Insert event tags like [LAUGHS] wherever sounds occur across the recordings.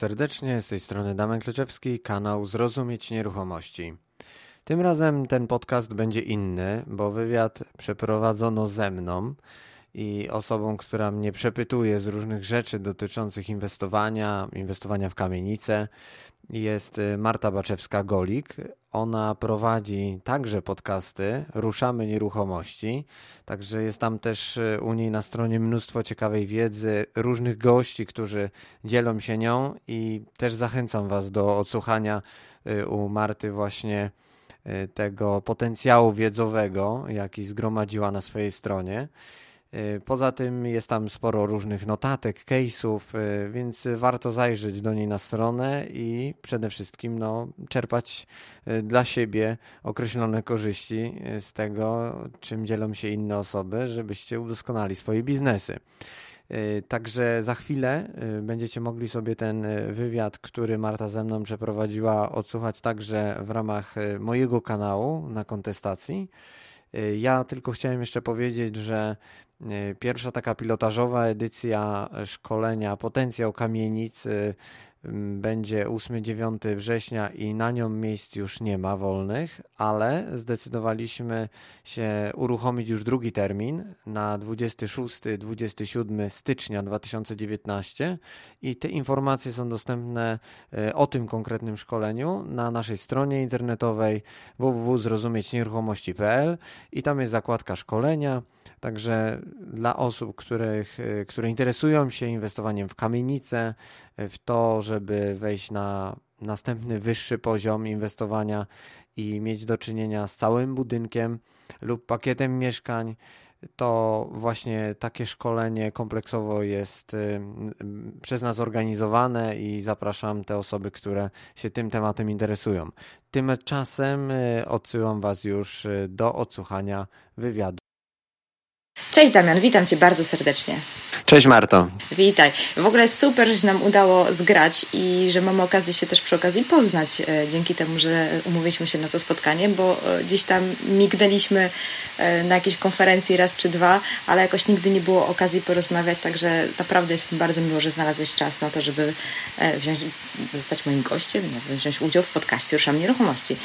Serdecznie, z tej strony Damian Kleczewski, kanał Zrozumieć Nieruchomości. Tym razem ten podcast będzie inny, bo wywiad przeprowadzono ze mną i osobą, która mnie przepytuje z różnych rzeczy dotyczących inwestowania, inwestowania w kamienice, jest y, Marta Baczewska-Golik. Ona prowadzi także podcasty Ruszamy Nieruchomości, także jest tam też y, u niej na stronie mnóstwo ciekawej wiedzy, różnych gości, którzy dzielą się nią i też zachęcam Was do odsłuchania y, u Marty właśnie tego potencjału wiedzowego, jaki zgromadziła na swojej stronie. Y, poza tym jest tam sporo różnych notatek, case'ów, y, więc warto zajrzeć do niej na stronę i przede wszystkim no, czerpać y, dla siebie określone korzyści z tego, czym dzielą się inne osoby, żebyście udoskonali swoje biznesy. Także za chwilę będziecie mogli sobie ten wywiad, który Marta ze mną przeprowadziła, odsłuchać także w ramach mojego kanału na kontestacji. Ja tylko chciałem jeszcze powiedzieć, że pierwsza taka pilotażowa edycja szkolenia Potencjał Kamienic będzie 8-9 września i na nią miejsc już nie ma wolnych, ale zdecydowaliśmy się uruchomić już drugi termin na 26-27 stycznia 2019 i te informacje są dostępne e, o tym konkretnym szkoleniu na naszej stronie internetowej www.zrozumieć-nieruchomości.pl i tam jest zakładka szkolenia. Także dla osób, których, e, które interesują się inwestowaniem w kamienice, w to, żeby wejść na następny wyższy poziom inwestowania i mieć do czynienia z całym budynkiem lub pakietem mieszkań, to właśnie takie szkolenie kompleksowo jest e, przez nas organizowane i zapraszam te osoby, które się tym tematem interesują. Tymczasem odsyłam Was już do odsłuchania wywiadu. Cześć Damian, witam Cię bardzo serdecznie. Cześć Marto. Witaj. W ogóle super, że się nam udało zgrać i że mamy okazję się też przy okazji poznać e, dzięki temu, że umówiliśmy się na to spotkanie, bo e, gdzieś tam mignęliśmy e, na jakiejś konferencji raz czy dwa, ale jakoś nigdy nie było okazji porozmawiać, także naprawdę jest mi bardzo miło, że znalazłeś czas na to, żeby wziąć, zostać moim gościem, wziąć udział w podcaście Ruszam Nieruchomości.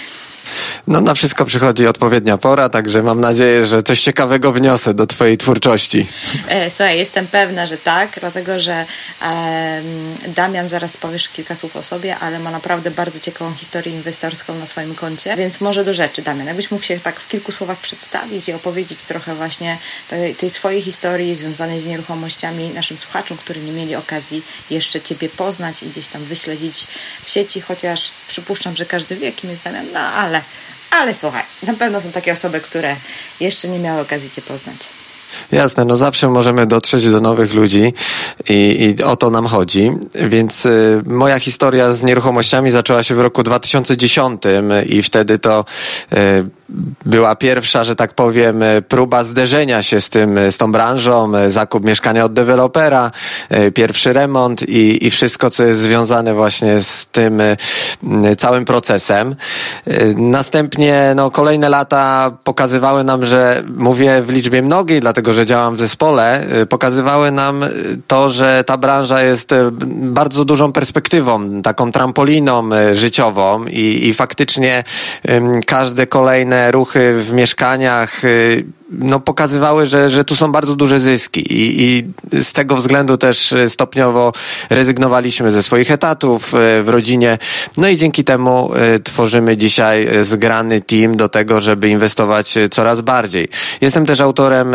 No na wszystko przychodzi odpowiednia pora, także mam nadzieję, że coś ciekawego wniosę do Twojej twórczości. E, słuchaj, jestem pewna, że tak, dlatego że e, Damian, zaraz powiesz kilka słów o sobie, ale ma naprawdę bardzo ciekawą historię inwestorską na swoim koncie, więc może do rzeczy, Damian, jakbyś mógł się tak w kilku słowach przedstawić i opowiedzieć trochę właśnie tej, tej swojej historii związanej z nieruchomościami naszym słuchaczom, którzy nie mieli okazji jeszcze Ciebie poznać i gdzieś tam wyśledzić w sieci, chociaż przypuszczam, że każdy wie, kim jest Damian, no ale ale, słuchaj, na pewno są takie osoby, które jeszcze nie miały okazji Cię poznać. Jasne, no zawsze możemy dotrzeć do nowych ludzi i, i o to nam chodzi. Więc y, moja historia z nieruchomościami zaczęła się w roku 2010 i wtedy to y, była pierwsza, że tak powiem, próba zderzenia się z tym, z tą branżą, zakup mieszkania od dewelopera, pierwszy remont i, i wszystko, co jest związane właśnie z tym całym procesem. Następnie, no, kolejne lata pokazywały nam, że mówię w liczbie mnogiej, dlatego, że działam w zespole, pokazywały nam to, że ta branża jest bardzo dużą perspektywą, taką trampoliną życiową i, i faktycznie każde kolejne ruchy w mieszkaniach y, no, pokazywały, że, że tu są bardzo duże zyski i, i z tego względu też stopniowo rezygnowaliśmy ze swoich etatów y, w rodzinie. No i dzięki temu y, tworzymy dzisiaj zgrany team do tego, żeby inwestować coraz bardziej. Jestem też autorem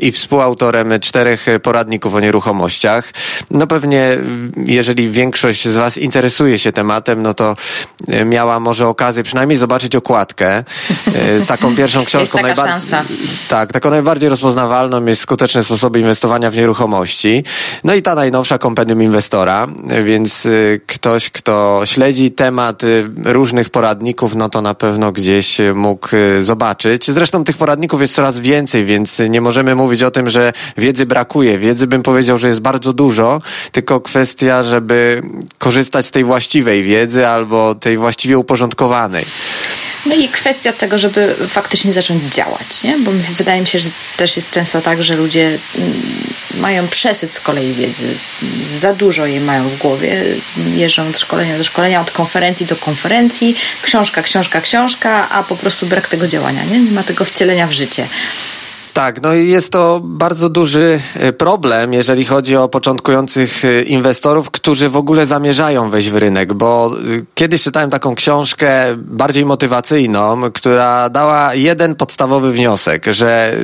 i współautorem czterech poradników o nieruchomościach. No pewnie, jeżeli większość z Was interesuje się tematem, no to miała może okazję przynajmniej zobaczyć okładkę. Taką pierwszą książką najbardziej. Tak, taką najbardziej rozpoznawalną jest skuteczne sposoby inwestowania w nieruchomości. No i ta najnowsza kompendium inwestora, więc y, ktoś, kto śledzi temat y, różnych poradników, no to na pewno gdzieś mógł y, zobaczyć. Zresztą tych poradników jest coraz więcej, więc nie możemy mówić o tym, że wiedzy brakuje. Wiedzy bym powiedział, że jest bardzo dużo, tylko kwestia, żeby korzystać z tej właściwej wiedzy albo tej właściwie uporządkowanej. No i kwestia tego, żeby faktycznie zacząć działać, nie? Bo wydaje mi się, że też jest często tak, że ludzie mm, mają przesyt z kolei wiedzy, za dużo jej mają w głowie, jeżdżą od szkolenia do szkolenia, od konferencji do konferencji, książka, książka, książka, a po prostu brak tego działania, nie, nie ma tego wcielenia w życie. Tak, no i jest to bardzo duży e, problem, jeżeli chodzi o początkujących e, inwestorów, którzy w ogóle zamierzają wejść w rynek, bo e, kiedyś czytałem taką książkę bardziej motywacyjną, która dała jeden podstawowy wniosek, że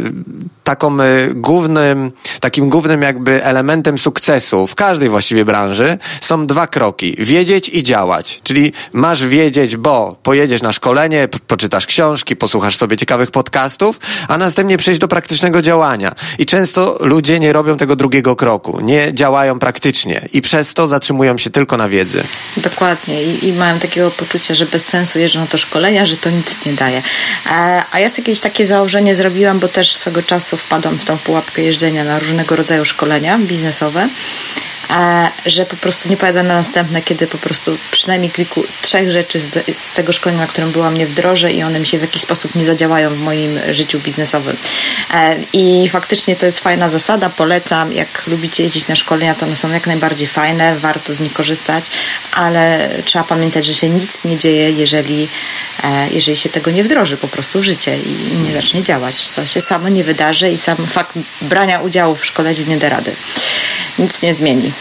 taką głównym, takim głównym jakby elementem sukcesu w każdej właściwie branży są dwa kroki. Wiedzieć i działać. Czyli masz wiedzieć, bo pojedziesz na szkolenie, poczytasz książki, posłuchasz sobie ciekawych podcastów, a następnie przejść do praktycznego działania. I często ludzie nie robią tego drugiego kroku, nie działają praktycznie i przez to zatrzymują się tylko na wiedzy. Dokładnie i, i takiego poczucia, że bez sensu jeżdżą na to szkolenia, że to nic nie daje. A, a ja jakieś takie założenie zrobiłam, bo też swego czasu wpadłam w tą pułapkę jeżdżenia na różnego rodzaju szkolenia biznesowe że po prostu nie pojadę na następne, kiedy po prostu przynajmniej kilku, trzech rzeczy z, z, tego szkolenia, na którym byłam, nie wdrożę i one mi się w jakiś sposób nie zadziałają w moim życiu biznesowym. E, I faktycznie to jest fajna zasada, polecam. Jak lubicie jeździć na szkolenia, to one są jak najbardziej fajne, warto z nich korzystać, ale trzeba pamiętać, że się nic nie dzieje, jeżeli, e, jeżeli się tego nie wdroży po prostu w życie i nie zacznie działać. To się samo nie wydarzy i sam fakt brania udziału w szkoleniu nie da rady. Nic nie zmieni.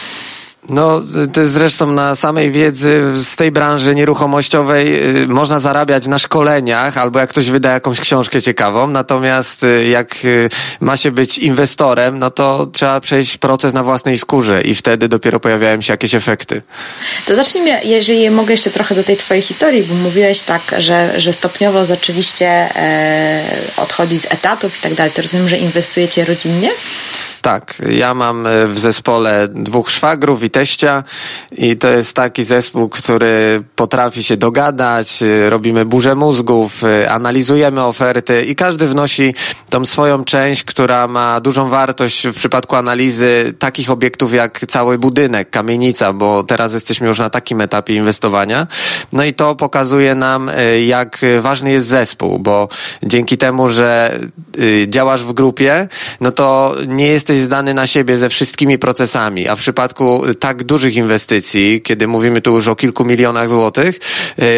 No, zresztą na samej wiedzy z tej branży nieruchomościowej y, można zarabiać na szkoleniach, albo jak ktoś wyda jakąś książkę ciekawą, natomiast y, jak y, ma się być inwestorem, no to trzeba przejść proces na własnej skórze i wtedy dopiero pojawiają się jakieś efekty. To zacznijmy, jeżeli mogę jeszcze trochę do tej twojej historii, bo mówiłeś tak, że, że stopniowo zaczęliście e, odchodzić z etatów i tak dalej. To rozumiem, że inwestujecie rodzinnie? Tak, ja mam e, w zespole dwóch szwagrów i teścia i to jest taki zespół, który potrafi się dogadać, e, robimy burzę mózgów, e, analizujemy oferty i każdy wnosi tą swoją część, która ma dużą wartość w przypadku analizy takich obiektów jak cały budynek, kamienica, bo teraz jesteśmy już na takim etapie inwestowania. No i to pokazuje nam, jak ważny jest zespół, bo dzięki temu, że działasz w grupie, no to nie jesteś jesteś zdany na siebie ze wszystkimi procesami, a w przypadku tak dużych inwestycji, kiedy mówimy tu już o kilku milionach złotych,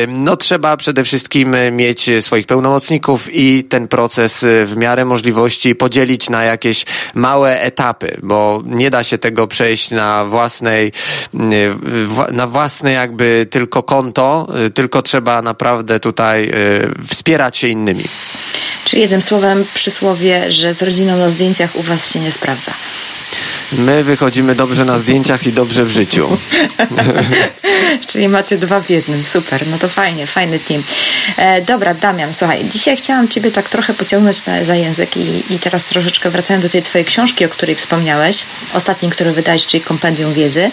no trzeba przede wszystkim mieć swoich pełnomocników i ten proces w miarę możliwości podzielić na jakieś małe etapy, bo nie da się tego przejść na własnej, na własne jakby tylko konto, tylko trzeba naprawdę tutaj wspierać się innymi. Czy jednym słowem przysłowie, że z rodziną na zdjęciach u Was się nie sprawdza? My wychodzimy dobrze na zdjęciach i dobrze w życiu. [LAUGHS] Czyli macie dwa w jednym, super, no to fajnie, fajny team. E, dobra, Damian, słuchaj, dzisiaj chciałam Ciebie tak trochę pociągnąć na, za język i, i teraz troszeczkę wracając do tej Twojej książki, o której wspomniałeś, ostatniej, którą wydałeś, czyli Kompendium Wiedzy.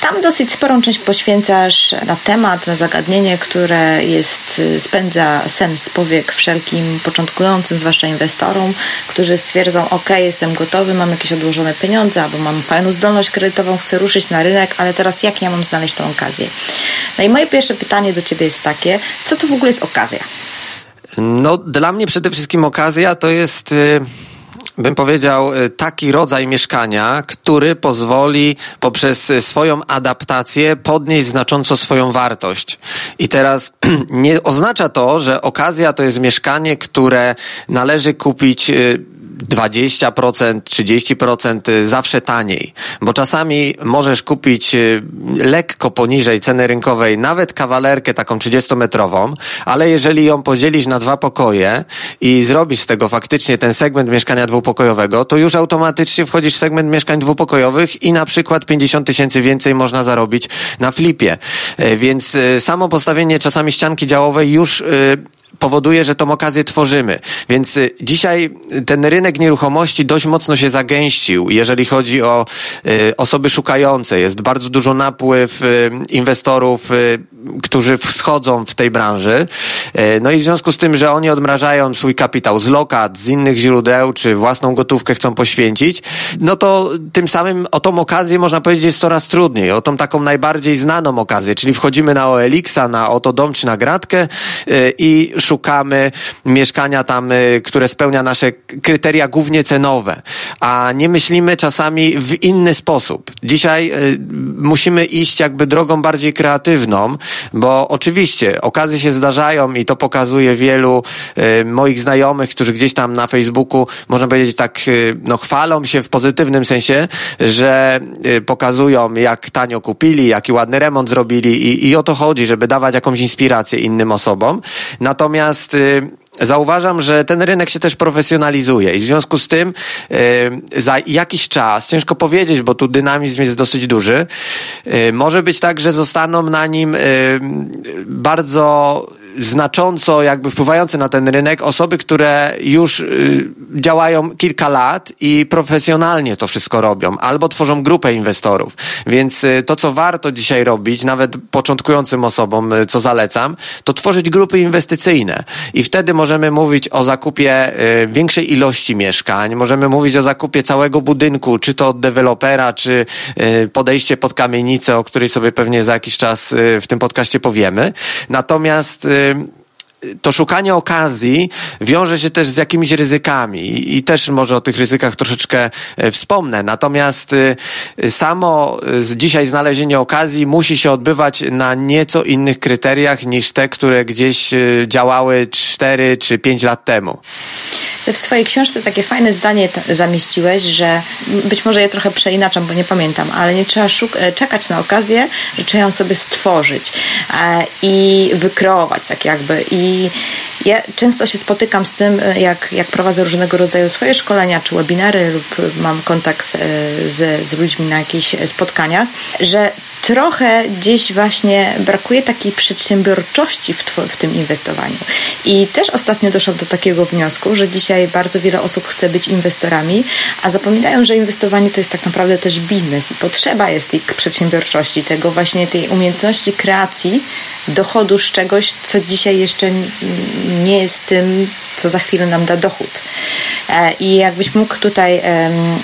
Tam dosyć sporą część poświęcasz na temat, na zagadnienie, które jest, spędza sens powiek wszelkim początkującym, zwłaszcza inwestorom, którzy stwierdzą, ok, jestem gotowy, mam jakieś odłożone pieniądze, albo mam fajną zdolność kredytową, chcę ruszyć na rynek, ale teraz jak ja mam znaleźć tą okazję? No i moje pierwsze pytanie do Ciebie jest takie, co to w ogóle jest okazja? No, dla mnie przede wszystkim okazja to jest y, bym powiedział, y, taki rodzaj mieszkania, który pozwoli poprzez swoją adaptację podnieść znacząco swoją wartość. I teraz [CLEARS THROAT] nie oznacza to, że okazja to jest mieszkanie, które należy kupić y, 20%, 30% y, zawsze taniej, bo czasami możesz kupić y, lekko poniżej ceny rynkowej nawet kawalerkę taką 30-metrową, ale jeżeli ją podzielisz na dwa pokoje i zrobisz z tego faktycznie ten segment mieszkania dwupokojowego, to już automatycznie wchodzisz w segment mieszkań dwupokojowych i na przykład 50 tysięcy więcej można zarobić na flipie. E, więc y, samo postawienie czasami ścianki działowej już powoduje, że tą okazję tworzymy. Więc y, dzisiaj ten rynek nieruchomości dość mocno się zagęścił, jeżeli chodzi o y, osoby szukające. Jest bardzo dużo napływ y, inwestorów, y, którzy wschodzą w tej branży. Y, no i w związku z tym, że oni odmrażają swój kapitał z lokat, z innych źródeł, czy własną gotówkę chcą poświęcić, no to tym samym o tą okazję można powiedzieć jest coraz trudniej. O tą taką najbardziej znaną okazję, czyli wchodzimy na OLX-a, na Oto Dom czy na Gratkę y, i mieszkania tam, które spełnia nasze kryteria głównie cenowe, a nie myślimy czasami w inny sposób. Dzisiaj musimy iść jakby drogą bardziej kreatywną, bo oczywiście okazje się zdarzają i to pokazuje wielu moich znajomych, którzy gdzieś tam na Facebooku, można powiedzieć tak, no chwalą się w pozytywnym sensie, że pokazują jak tanio kupili, jaki ładny remont zrobili i, i o to chodzi, żeby dawać jakąś inspirację innym osobom. Natomiast y, Zauważam, że ten rynek się też profesjonalizuje i w związku z tym y, za jakiś czas, ciężko powiedzieć, bo tu dynamizm jest dosyć duży, y, może być tak, że zostaną na nim bardzo znacząco jakby wpływające na ten rynek osoby, które już y, działają kilka lat i profesjonalnie to wszystko robią, albo tworzą grupę inwestorów. Więc y, to, co warto dzisiaj robić, nawet początkującym osobom, y, co zalecam, to tworzyć grupy inwestycyjne. I wtedy możemy mówić o zakupie większej ilości mieszkań, możemy mówić o zakupie całego budynku, czy to od dewelopera, czy podejście pod kamienicę, o której sobie pewnie za jakiś czas w tym podcaście powiemy. Natomiast eh, to szukanie okazji wiąże się też z jakimiś ryzykami i też może o tych ryzykach troszeczkę e, wspomnę. Natomiast e, samo e, dzisiaj znalezienie okazji musi się odbywać na nieco innych kryteriach niż te, które gdzieś działały 4 czy 5 lat temu. Ty w swojej książce takie fajne zdanie zamieściłeś, że być może je trochę przeinaczam, bo nie pamiętam, ale nie trzeba czekać na okazję, że trzeba ją sobie stworzyć i wykreować tak jakby i i ja często się spotykam z tym, e, jak, jak prowadzę różnego rodzaju swoje szkolenia czy webinary lub mam kontakt e, z, z ludźmi na jakichś spotkaniach, że trochę gdzieś właśnie brakuje takiej przedsiębiorczości w, w tym inwestowaniu. I też ostatnio doszłam do takiego wniosku, że dzisiaj bardzo wiele osób chce być inwestorami, a zapominają, że inwestowanie to jest tak naprawdę też biznes i potrzeba jest tej przedsiębiorczości, tego właśnie tej umiejętności kreacji, dochodu z czegoś, co dzisiaj jeszcze nie jest tym, co za chwilę nam da dochód. E, I jakbyś mógł tutaj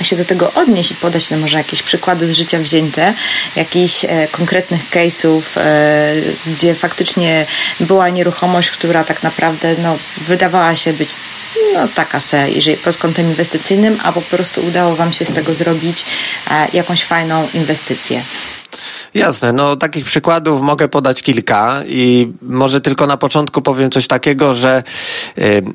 się do tego odnieść i podać nam może jakieś przykłady z życia wzięte, jakichś e, konkretnych case'ów, e, gdzie faktycznie była nieruchomość, która tak naprawdę no, wydawała się być no, taka se, jeżeli pod kątem inwestycyjnym, a po prostu udało Wam się z tego zrobić jakąś fajną inwestycję. Jasne, no takich przykładów mogę podać kilka i może tylko na początku powiem coś takiego, że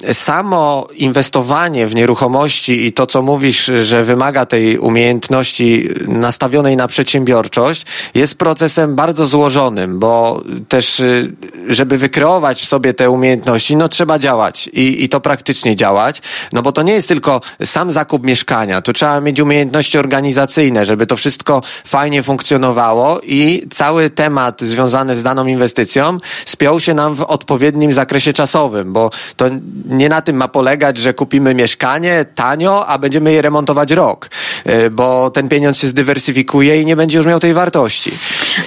y, samo inwestowanie w nieruchomości i to, co mówisz, że wymaga tej umiejętności nastawionej na przedsiębiorczość, jest procesem bardzo złożonym, bo też, y, żeby wykreować w sobie te umiejętności, no trzeba działać i, i to praktycznie działać, no bo to nie jest tylko sam zakup mieszkania, tu trzeba mieć umiejętności organizacyjne, żeby to wszystko fajnie funkcjonowało i cały temat związany z daną inwestycją spiął się nam w odpowiednim zakresie czasowym, bo to nie na tym ma polegać, że kupimy mieszkanie tanio, a będziemy je remontować rok, y, bo ten pieniądz się zdywersyfikuje i nie będzie już miał tej wartości.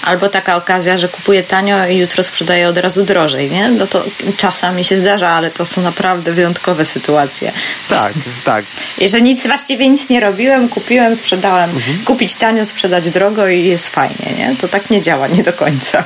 Albo taka okazja, że kupuję tanio i jutro sprzedaję od razu drożej, nie? No to czasami się zdarza, ale to są naprawdę wyjątkowe sytuacje. Tak, tak. I że nic, właściwie nic nie robiłem, kupiłem, sprzedałem. Mhm. Kupić tanio, sprzedać drogo i jest fajnie, nie? To tak nie działa, nie do końca.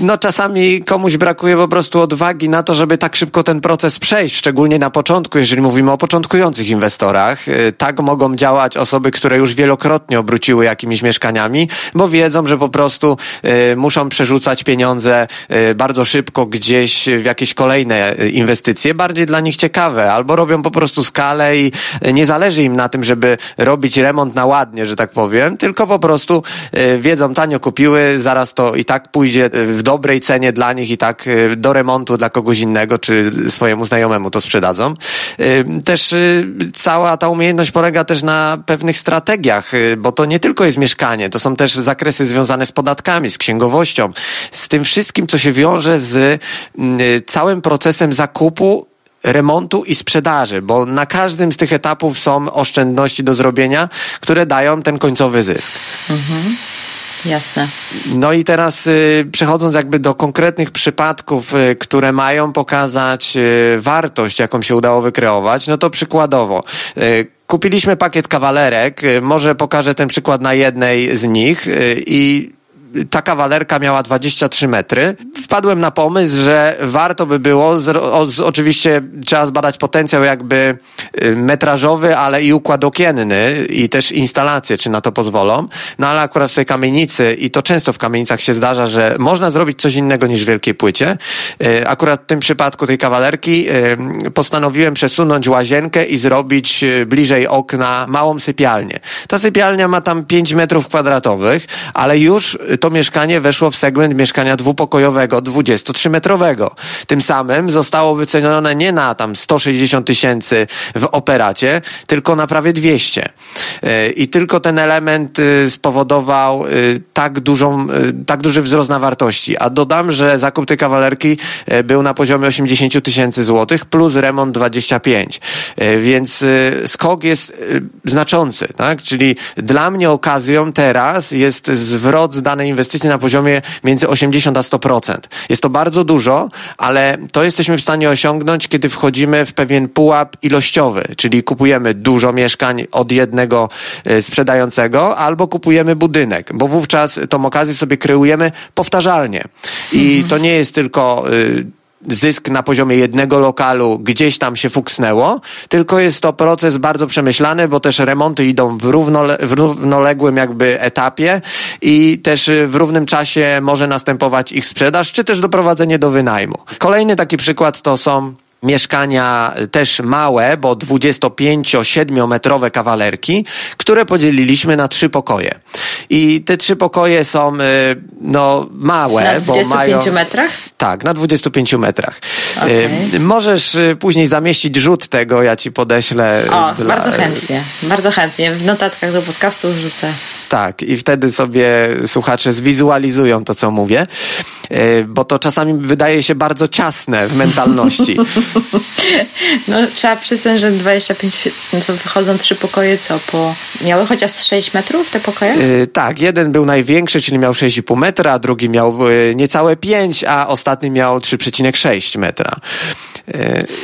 No czasami komuś brakuje po prostu odwagi na to, żeby tak szybko ten proces przejść, szczególnie na początku, jeżeli mówimy o początkujących inwestorach. Y, tak mogą działać osoby, które już wielokrotnie obróciły jakimiś mieszkaniami, bo wiedzą, że po prostu y, muszą przerzucać pieniądze y, bardzo szybko gdzieś w jakieś kolejne inwestycje, bardziej dla nich ciekawe, albo robią po prostu skalę i nie zależy im na tym, żeby robić remont na ładnie, że tak powiem, tylko po prostu wiedzą, tanio kupiły, zaraz to i tak pójdzie w dobrej cenie dla nich i tak y, do remontu dla kogoś innego, czy swojemu znajomemu to sprzedadzą. Y, też y, cała ta umiejętność polega też na pewnych strategiach, bo to nie tylko jest mieszkanie, to są też zakresy związane z podatkami, z księgowością, z tym wszystkim, co się wiąże z całym procesem zakupu remontu i sprzedaży, bo na każdym z tych etapów są oszczędności do zrobienia, które dają ten końcowy zysk. Mhm. Jasne. No i teraz y, przechodząc jakby do konkretnych przypadków, y, które mają pokazać y, wartość, jaką się udało wykreować, no to przykładowo. Y, kupiliśmy pakiet kawalerek, y, może pokażę ten przykład na jednej z nich y, i ta kawalerka miała 23 metry. Wpadłem na pomysł, że warto by było, z, o, z, oczywiście trzeba zbadać potencjał jakby y, metrażowy, ale i układ okienny i też instalacje, czy na to pozwolą. No ale akurat w tej kamienicy, i to często w kamienicach się zdarza, że można zrobić coś innego niż w wielkiej płycie. Y, akurat w tym przypadku tej kawalerki y, postanowiłem przesunąć łazienkę i zrobić bliżej okna małą sypialnię. Ta sypialnia ma tam 5 metrów kwadratowych, ale już to mieszkanie weszło w segment mieszkania dwupokojowego, 23-metrowego. Tym samym zostało wycenione nie na tam 160 tysięcy w operacie, tylko na prawie 200. E, I tylko ten element y, spowodował y, tak dużą, y, tak duży wzrost na wartości. A dodam, że zakup tej kawalerki e, był na poziomie 80 tysięcy złotych plus remont 25. E, więc skok jest znaczący, tak? Czyli dla mnie okazją teraz jest zwrot z danej inwestycji na poziomie między 80 a 100%. Jest to bardzo dużo, ale to jesteśmy w stanie osiągnąć, kiedy wchodzimy w pewien pułap ilościowy, czyli kupujemy dużo mieszkań od jednego e, sprzedającego albo kupujemy budynek, bo wówczas tą okazję sobie kreujemy powtarzalnie. I mhm. to nie jest tylko y, zysk na poziomie jednego lokalu gdzieś tam się fuksnęło, tylko jest to proces bardzo przemyślany, bo też remonty idą w, równole, w równoległym jakby etapie i też w równym czasie może następować ich sprzedaż, czy też doprowadzenie do wynajmu. Kolejny taki przykład to są mieszkania też małe, bo 25-7 metrowe kawalerki, które podzieliliśmy na trzy pokoje. I te trzy pokoje są y, no małe, na bo mają... 25 metrach? Tak, na 25 metrach. Okay. Możesz y, później zamieścić rzut tego, ja ci podeślę. O, dla... bardzo chętnie, bardzo chętnie. W notatkach do podcastu wrzucę. Tak, i wtedy sobie słuchacze zwizualizują to, co mówię, y, bo to czasami wydaje się bardzo ciasne w mentalności. [LAUGHS] No, trzeba przyznać, że 25, no to wychodzą trzy pokoje, co po... Miały chociaż 6 metrów te pokoje? Yy, tak, jeden był największy, czyli miał 6,5 metra, a drugi miał yy, niecałe 5, a ostatni miał 3,6 metra.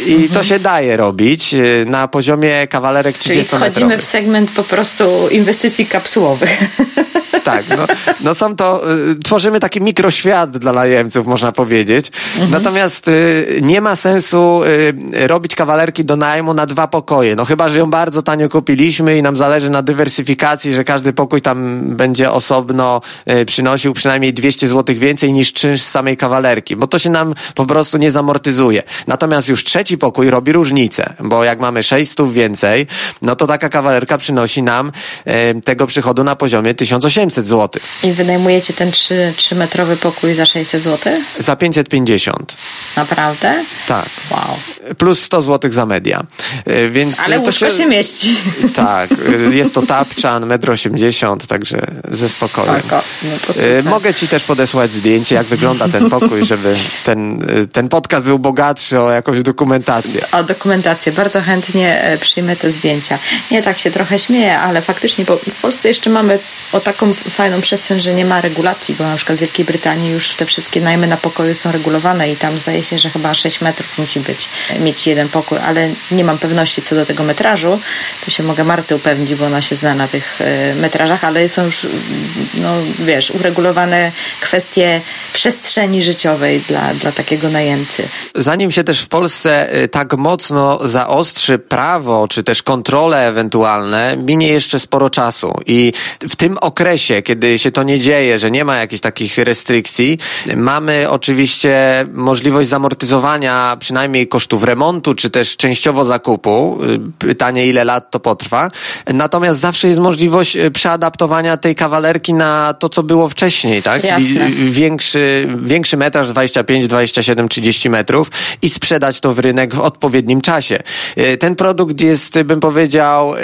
I mhm. to się daje robić na poziomie kawalerek 30 Czyli wchodzimy w segment po prostu inwestycji kapsułowych. [LAUGHS] tak. No, no są to, y, tworzymy taki mikroświat dla najemców, można powiedzieć. Mhm. Natomiast y, nie ma sensu y, robić kawalerki do najmu na dwa pokoje. No chyba, że ją bardzo tanio kupiliśmy i nam zależy na dywersyfikacji, że każdy pokój tam będzie osobno y, przynosił przynajmniej 200 zł więcej niż czynsz z samej kawalerki, bo to się nam po prostu nie zamortyzuje. Natomiast już trzeci pokój robi różnicę, bo jak mamy 600 więcej, no to taka kawalerka przynosi nam y, tego przychodu na poziomie 1800 500 zł. I wynajmujecie ten 3, 3-metrowy pokój za 600 zł? Za 550. Naprawdę? Tak. Wow. Plus 100 zł za media. E, więc Ale to się... się mieści. [LAUGHS] Tak. E, jest to tapczan, 1,80 m, także ze spokojem. Spoko. No e, Mogę ci też podesłać zdjęcie, jak wygląda ten pokój, żeby ten, ten podcast był bogatszy o jakąś dokumentację. O dokumentację. Bardzo chętnie przyjmę te zdjęcia. Nie tak się trochę śmieję, ale faktycznie, bo w Polsce jeszcze mamy o taką fajną przestrzeń, że nie ma regulacji, bo na przykład w Wielkiej Brytanii już te wszystkie najmy na pokoju są regulowane i tam zdaje się, że chyba 6 metrów musi być, mieć jeden pokój, ale nie mam pewności co do tego metrażu. Tu się mogę Marty upewnić, bo ona się zna na tych e, metrażach, ale są już, no wiesz, uregulowane kwestie przestrzeni życiowej dla, dla takiego najemcy. Zanim się też w Polsce e, tak mocno zaostrzy prawo, czy też kontrole ewentualne, minie jeszcze sporo czasu i w tym okresie kiedy się to nie dzieje, że nie ma jakichś takich restrykcji, mamy oczywiście możliwość zamortyzowania przynajmniej kosztów remontu, czy też częściowo zakupu. Pytanie, ile lat to potrwa. Natomiast zawsze jest możliwość e, przeadaptowania tej kawalerki na to, co było wcześniej, tak? Jasne. Czyli większy, większy metraż 25, 27, 30 metrów i sprzedać to w rynek w odpowiednim czasie. E, ten produkt jest, bym powiedział,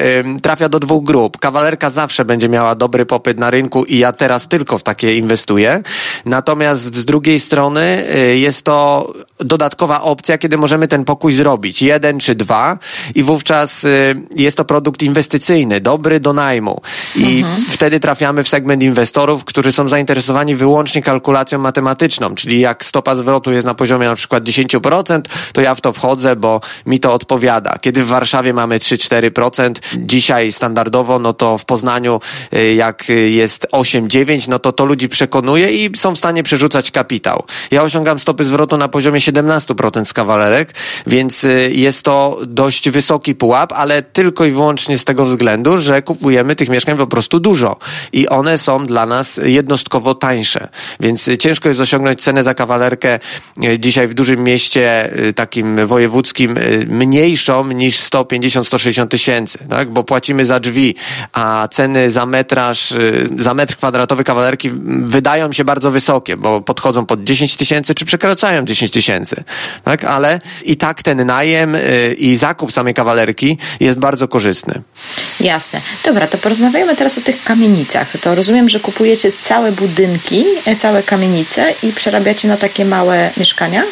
trafia do dwóch grup. Kawalerka zawsze będzie miała dobry popyt na rynku i ja teraz tylko w takie inwestuję. Natomiast z drugiej strony y, jest to dodatkowa opcja, kiedy możemy ten pokój zrobić. Jeden czy dwa i wówczas y, jest to produkt inwestycyjny, dobry do najmu. I mhm. wtedy trafiamy w segment inwestorów, którzy są zainteresowani wyłącznie kalkulacją matematyczną, czyli jak stopa zwrotu jest na poziomie na przykład 10%, to ja w to wchodzę, bo mi to odpowiada. Kiedy w Warszawie mamy 3-4%, dzisiaj standardowo, no to w Poznaniu y, jak jest jest 8-9, no to to ludzi przekonuje i są w stanie przerzucać kapitał. Ja osiągam stopy zwrotu na poziomie 17% z kawalerek, więc y, jest to dość wysoki pułap, ale tylko i wyłącznie z tego względu, że kupujemy tych mieszkań po prostu dużo i one są dla nas jednostkowo tańsze. Więc ciężko jest osiągnąć cenę za kawalerkę y, dzisiaj w dużym mieście y, takim wojewódzkim mniejszą niż 150-160 tysięcy, tak? Bo płacimy za drzwi, a ceny za metraż, za metr kwadratowy kawalerki wydają się bardzo wysokie, bo podchodzą pod 10 tysięcy, czy przekraczają 10 tysięcy, tak? Ale i tak ten najem i zakup samej kawalerki jest bardzo korzystny. Jasne. Dobra, to porozmawiajmy teraz o tych kamienicach. To rozumiem, że kupujecie całe budynki, e, całe kamienice i przerabiacie na takie małe mieszkania?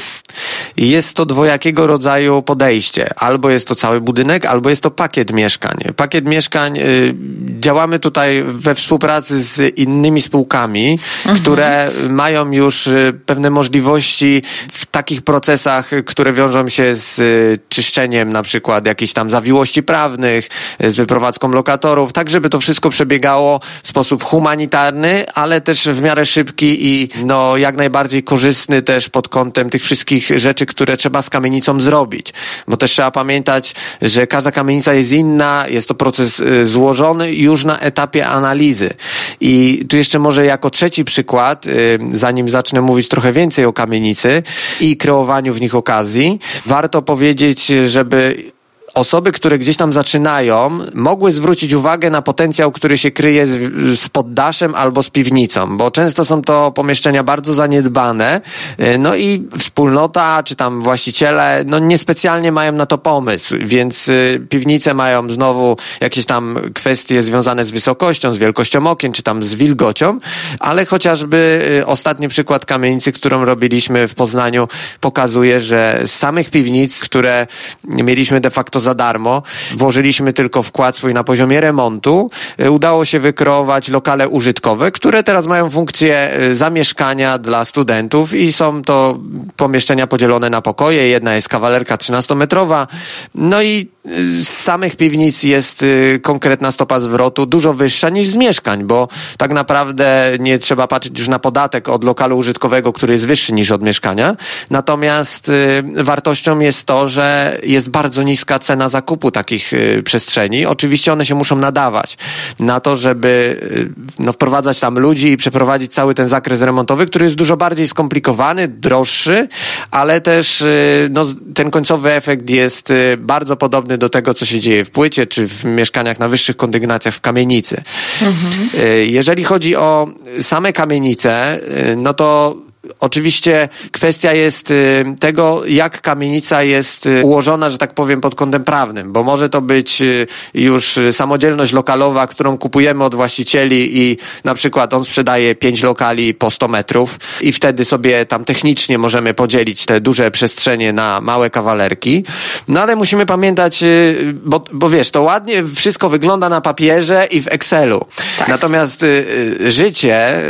Jest to dwojakiego rodzaju podejście. Albo jest to cały budynek, albo jest to pakiet mieszkań. Pakiet mieszkań, y, działamy tutaj we współpracy z innymi spółkami, mhm. które mają już y, pewne możliwości w takich procesach, które wiążą się z y, czyszczeniem na przykład jakichś tam zawiłości prawnych, z wyprowadzką lokatorów, tak żeby to wszystko przebiegało w sposób humanitarny, ale też w miarę szybki i no jak najbardziej korzystny też pod kątem tych wszystkich rzeczy, które trzeba z kamienicą zrobić. Bo też trzeba pamiętać, że każda kamienica jest inna, jest to proces y, złożony już na etapie analizy. I tu jeszcze może jako trzeci przykład, y, zanim zacznę mówić trochę więcej o kamienicy i kreowaniu w nich okazji, warto powiedzieć, żeby osoby, które gdzieś tam zaczynają, mogły zwrócić uwagę na potencjał, który się kryje z, z poddaszem albo z piwnicą, bo często są to pomieszczenia bardzo zaniedbane, y, no i wspólnota, czy tam właściciele, no niespecjalnie mają na to pomysł, więc y, piwnice mają znowu jakieś tam kwestie związane z wysokością, z wielkością okien, czy tam z wilgocią, ale chociażby y, ostatni przykład kamienicy, którą robiliśmy w Poznaniu, pokazuje, że z samych piwnic, które mieliśmy de facto za darmo. Włożyliśmy tylko wkład swój na poziomie remontu. E, udało się wykreować lokale użytkowe, które teraz mają funkcję e, zamieszkania dla studentów i są to pomieszczenia podzielone na pokoje. Jedna jest kawalerka 13-metrowa. No i z samych piwnic jest y, konkretna stopa zwrotu dużo wyższa niż z mieszkań, bo tak naprawdę nie trzeba patrzeć już na podatek od lokalu użytkowego, który jest wyższy niż od mieszkania. Natomiast y, wartością jest to, że jest bardzo niska cena zakupu takich y, przestrzeni. Oczywiście one się muszą nadawać na to, żeby no, wprowadzać tam ludzi i przeprowadzić cały ten zakres remontowy, który jest dużo bardziej skomplikowany, droższy, ale też no, ten końcowy efekt jest bardzo podobny do tego, co się dzieje w płycie, czy w mieszkaniach na wyższych kondygnacjach w kamienicy. Mhm. Jeżeli chodzi o same kamienice, y, no to Oczywiście kwestia jest y, tego, jak kamienica jest y, ułożona, że tak powiem, pod kątem prawnym, bo może to być y, już samodzielność lokalowa, którą kupujemy od właścicieli i na przykład on sprzedaje pięć lokali po 100 metrów i wtedy sobie tam technicznie możemy podzielić te duże przestrzenie na małe kawalerki. No ale musimy pamiętać, bo, bo wiesz, to ładnie wszystko wygląda na papierze i w Excelu. Tak. Natomiast życie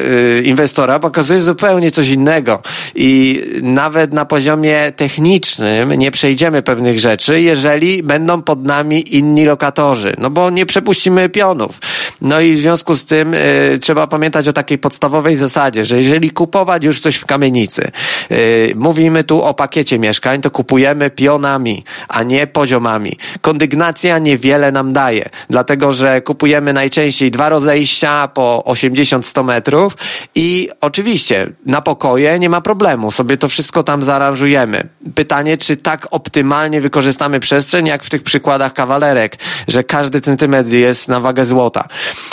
inwestora pokazuje zupełnie coś innego innego. I nawet na poziomie technicznym nie przejdziemy pewnych rzeczy, jeżeli będą pod nami inni lokatorzy, no bo nie przepuścimy pionów. No i w związku z tym y, trzeba pamiętać o takiej podstawowej zasadzie, że jeżeli kupować już coś w kamienicy, y, mówimy tu o pakiecie mieszkań, to kupujemy pionami, a nie poziomami. Kondygnacja niewiele nam daje, dlatego że kupujemy najczęściej dwa rozejścia po 80-100 metrów i oczywiście na pokoje, nie ma problemu, sobie to wszystko tam zaaranżujemy. Pytanie, czy tak optymalnie wykorzystamy przestrzeń, jak w tych przykładach kawalerek, że każdy centymetr jest na wagę złota.